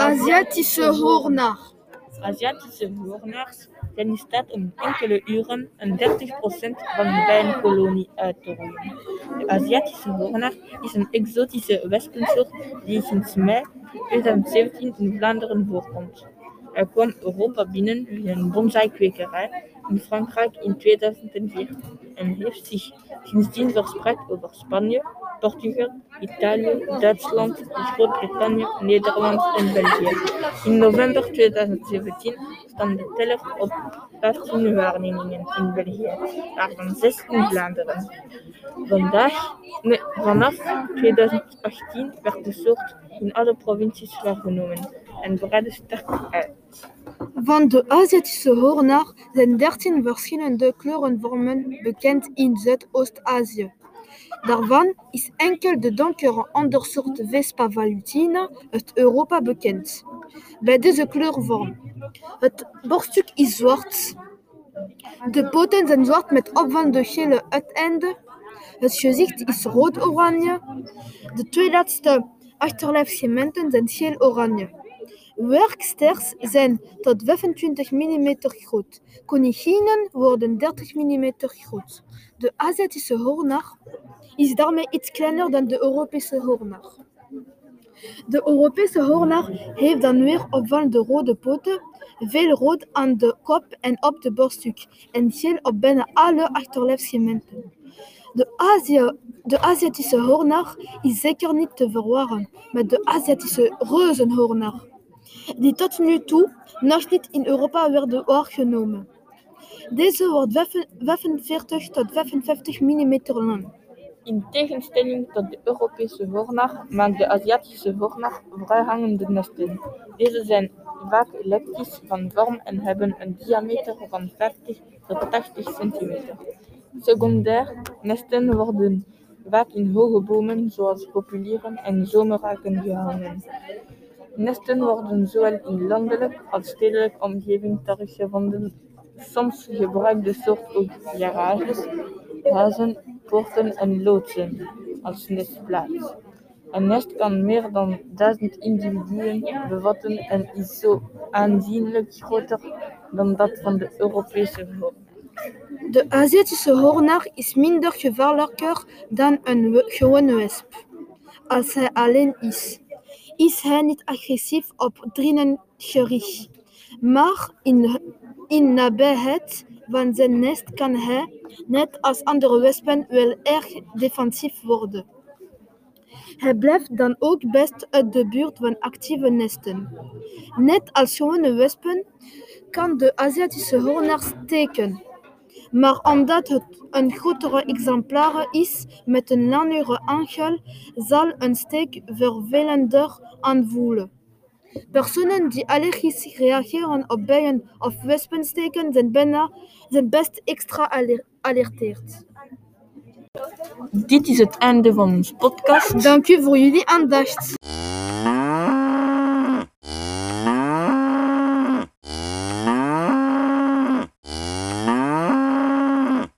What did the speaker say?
Aziatische hoornaar. Aziatische hoornaars zijn in staat om enkele uren een 30% van de bijenkolonie uit te roeien. De Aziatische hoornaar is een exotische wespensoort die sinds mei 2017 in Vlaanderen voorkomt. Hij kwam Europa binnen via een bonsaikwekerij in Frankrijk in 2004 en heeft zich sindsdien verspreid over Spanje, Portugal, Italië, Duitsland, Groot-Brittannië, Nederland en België. In november 2017 stond de teller op 15 waarnemingen in België, waarvan 6 in Vlaanderen. Vandaag, nee, vanaf 2018 werd de soort in alle provincies waargenomen en breidde sterk uit. Van de Aziatische hoornaar zijn 13 verschillende kleurenvormen bekend in Zuidoost-Azië. Daarvan is enkel de donkere ondersoort Vespa valutina uit Europa bekend. Bij deze kleurvorm. Het borststuk is zwart. De poten zijn zwart met opvallende gele uiteinden. Het gezicht is rood-oranje. De twee laatste achterlijfsegmenten zijn geel-oranje. Werksters zijn tot 25 mm groot. Konijnen worden 30 mm groot. De Aziatische hoornaar is daarmee iets kleiner dan de Europese hoornaar. De Europese hoornaar heeft dan weer opvallende rode poten, veel rood aan de kop en op de borststuk en geel op bijna alle achterlijfsegmenten. De, Azië, de Aziatische hoornaar is zeker niet te verwarren met de Aziatische reuzenhoornaar, die tot nu toe nog niet in Europa werden waargenomen. Deze wordt 45 tot 55 mm lang. In tegenstelling tot de Europese hoornaar maakt de Aziatische hoornaar vrijhangende nesten. Deze zijn vaak elliptisch van vorm en hebben een diameter van 50 tot 80 centimeter. Secundair nesten worden vaak in hoge bomen zoals populieren en zomerraken gehangen. Nesten worden zowel in landelijk als stedelijke omgeving teruggevonden. Soms gebruikt de soort ook garages, huizen, poorten en loodsen als nestplaats. Een nest kan meer dan duizend individuen bevatten en is zo aanzienlijk groter dan dat van de Europese hoornaar. De Aziatische hoornaar is minder gevaarlijker dan een gewone wesp. Als hij alleen is, is hij niet agressief op drinnen gericht. Maar in, in nabijheid van zijn nest kan hij, net als andere wespen, wel erg defensief worden. Hij blijft dan ook best uit de buurt van actieve nesten. Net als gewone wespen kan de Aziatische hoornaar steken. Maar omdat het een grotere exemplaar is met een langere angel, zal een steek vervelender aanvoelen. Personen die allergisch reageren op bijen of wespensteken zijn, bijna, zijn best extra alerteerd. Dit is het einde van onze podcast. Dank u voor jullie aandacht.